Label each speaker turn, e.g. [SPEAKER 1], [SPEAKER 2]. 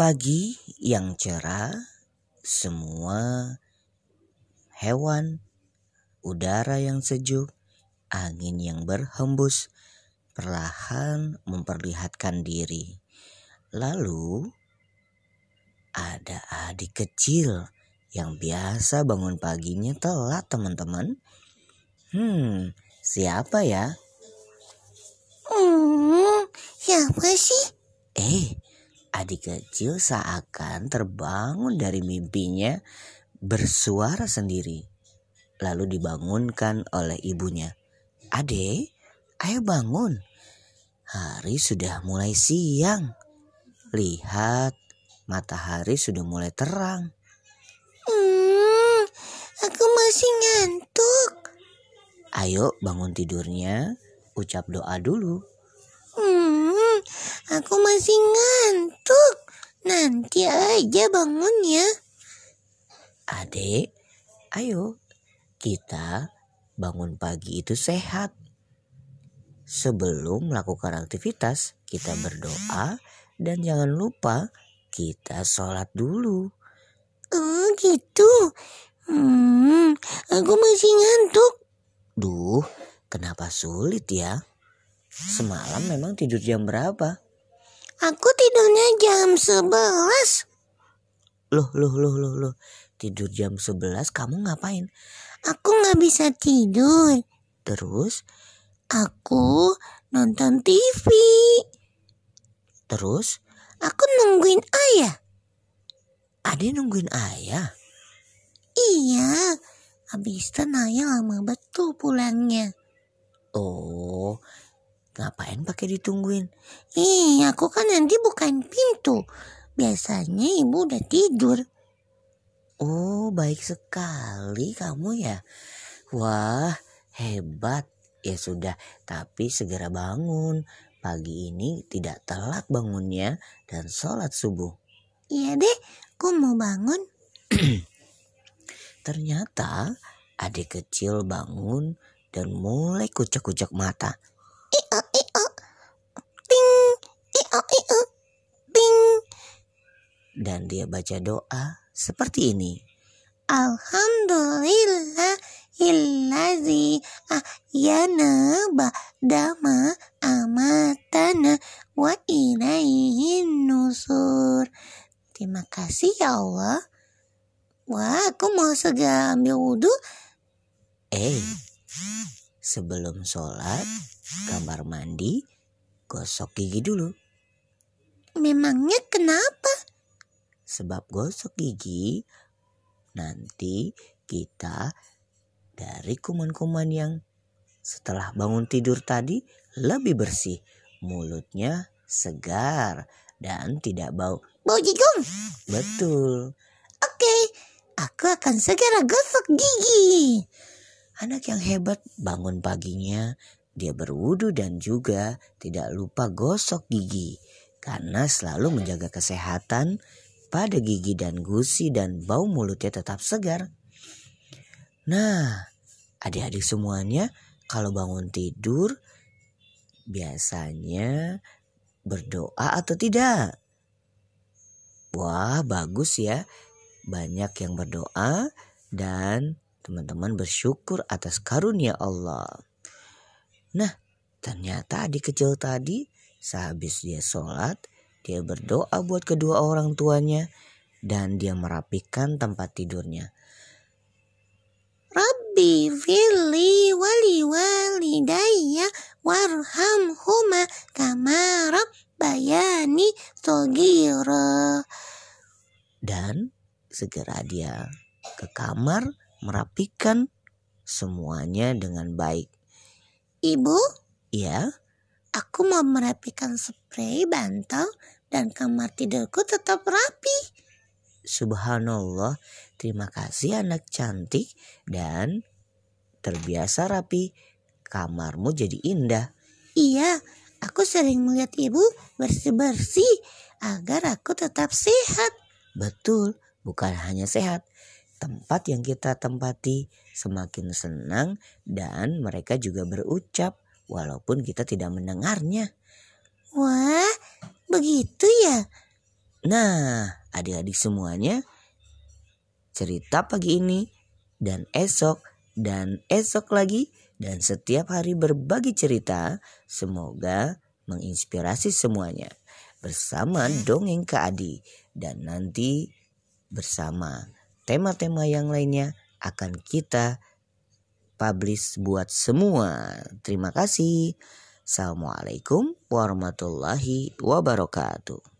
[SPEAKER 1] Pagi yang cerah, semua hewan, udara yang sejuk, angin yang berhembus perlahan memperlihatkan diri. Lalu ada adik kecil yang biasa bangun paginya telat teman-teman. Hmm, siapa ya?
[SPEAKER 2] Hmm, siapa sih?
[SPEAKER 1] Eh, adik kecil seakan terbangun dari mimpinya bersuara sendiri. Lalu dibangunkan oleh ibunya. Ade, ayo bangun. Hari sudah mulai siang. Lihat, matahari sudah mulai terang.
[SPEAKER 2] Hmm, aku masih ngantuk.
[SPEAKER 1] Ayo bangun tidurnya, ucap doa dulu.
[SPEAKER 2] Aku masih ngantuk. Nanti aja bangun ya.
[SPEAKER 1] Adek, ayo kita bangun pagi itu sehat. Sebelum melakukan aktivitas, kita berdoa dan jangan lupa kita sholat dulu.
[SPEAKER 2] Oh gitu. Hmm, aku masih ngantuk.
[SPEAKER 1] Duh, kenapa sulit ya? Semalam memang tidur jam berapa?
[SPEAKER 2] Aku tidurnya jam 11.
[SPEAKER 1] Loh, loh, loh, loh, loh. Tidur jam 11 kamu ngapain?
[SPEAKER 2] Aku nggak bisa tidur.
[SPEAKER 1] Terus,
[SPEAKER 2] Aku nonton TV.
[SPEAKER 1] terus
[SPEAKER 2] Aku nungguin ayah.
[SPEAKER 1] Ade nungguin ayah.
[SPEAKER 2] Iya. Habis itu ayah lama betul pulangnya.
[SPEAKER 1] Oh, ngapain pakai ditungguin?
[SPEAKER 2] Ih, aku kan nanti bukain pintu. Biasanya ibu udah tidur.
[SPEAKER 1] Oh, baik sekali kamu ya. Wah, hebat. Ya sudah, tapi segera bangun. Pagi ini tidak telat bangunnya dan sholat subuh.
[SPEAKER 2] Iya deh, aku mau bangun.
[SPEAKER 1] Ternyata adik kecil bangun dan mulai kucek-kucek mata. Dan dia baca doa seperti ini.
[SPEAKER 2] Alhamdulillah illazi ahyana ba'dama amatana wa ilaihin nusur. Terima kasih ya Allah. Wah, aku mau segera ambil wudhu.
[SPEAKER 1] Eh, sebelum sholat, kamar mandi, gosok gigi dulu.
[SPEAKER 2] Memangnya kenapa?
[SPEAKER 1] Sebab gosok gigi, nanti kita dari kuman-kuman yang setelah bangun tidur tadi lebih bersih. Mulutnya segar dan tidak bau.
[SPEAKER 2] Bau jagung.
[SPEAKER 1] Betul.
[SPEAKER 2] Oke, aku akan segera gosok gigi.
[SPEAKER 1] Anak yang hebat bangun paginya, dia berwudu dan juga tidak lupa gosok gigi karena selalu menjaga kesehatan pada gigi dan gusi dan bau mulutnya tetap segar. Nah, adik-adik semuanya kalau bangun tidur biasanya berdoa atau tidak? Wah, bagus ya. Banyak yang berdoa dan teman-teman bersyukur atas karunia Allah. Nah, ternyata adik kecil tadi sehabis dia sholat, dia berdoa buat kedua orang tuanya dan dia merapikan tempat tidurnya.
[SPEAKER 2] Rabbi fili wali walidayya warhamhuma kama rabbayani sogira.
[SPEAKER 1] Dan segera dia ke kamar merapikan semuanya dengan baik.
[SPEAKER 2] Ibu,
[SPEAKER 1] Ya,
[SPEAKER 2] aku mau merapikan spray, bantal, dan kamar tidurku tetap rapi.
[SPEAKER 1] subhanallah. Terima kasih anak cantik dan terbiasa rapi. Kamarmu jadi indah.
[SPEAKER 2] Iya, aku sering melihat ibu bersih-bersih agar aku tetap sehat.
[SPEAKER 1] Betul, bukan hanya sehat. Tempat yang kita tempati semakin senang dan mereka juga berucap walaupun kita tidak mendengarnya.
[SPEAKER 2] Wah, begitu ya?
[SPEAKER 1] Nah, adik-adik semuanya, cerita pagi ini dan esok dan esok lagi dan setiap hari berbagi cerita semoga menginspirasi semuanya bersama dongeng Kak Adi dan nanti bersama tema-tema yang lainnya akan kita publish buat semua. Terima kasih. Assalamualaikum warahmatullahi wabarakatuh.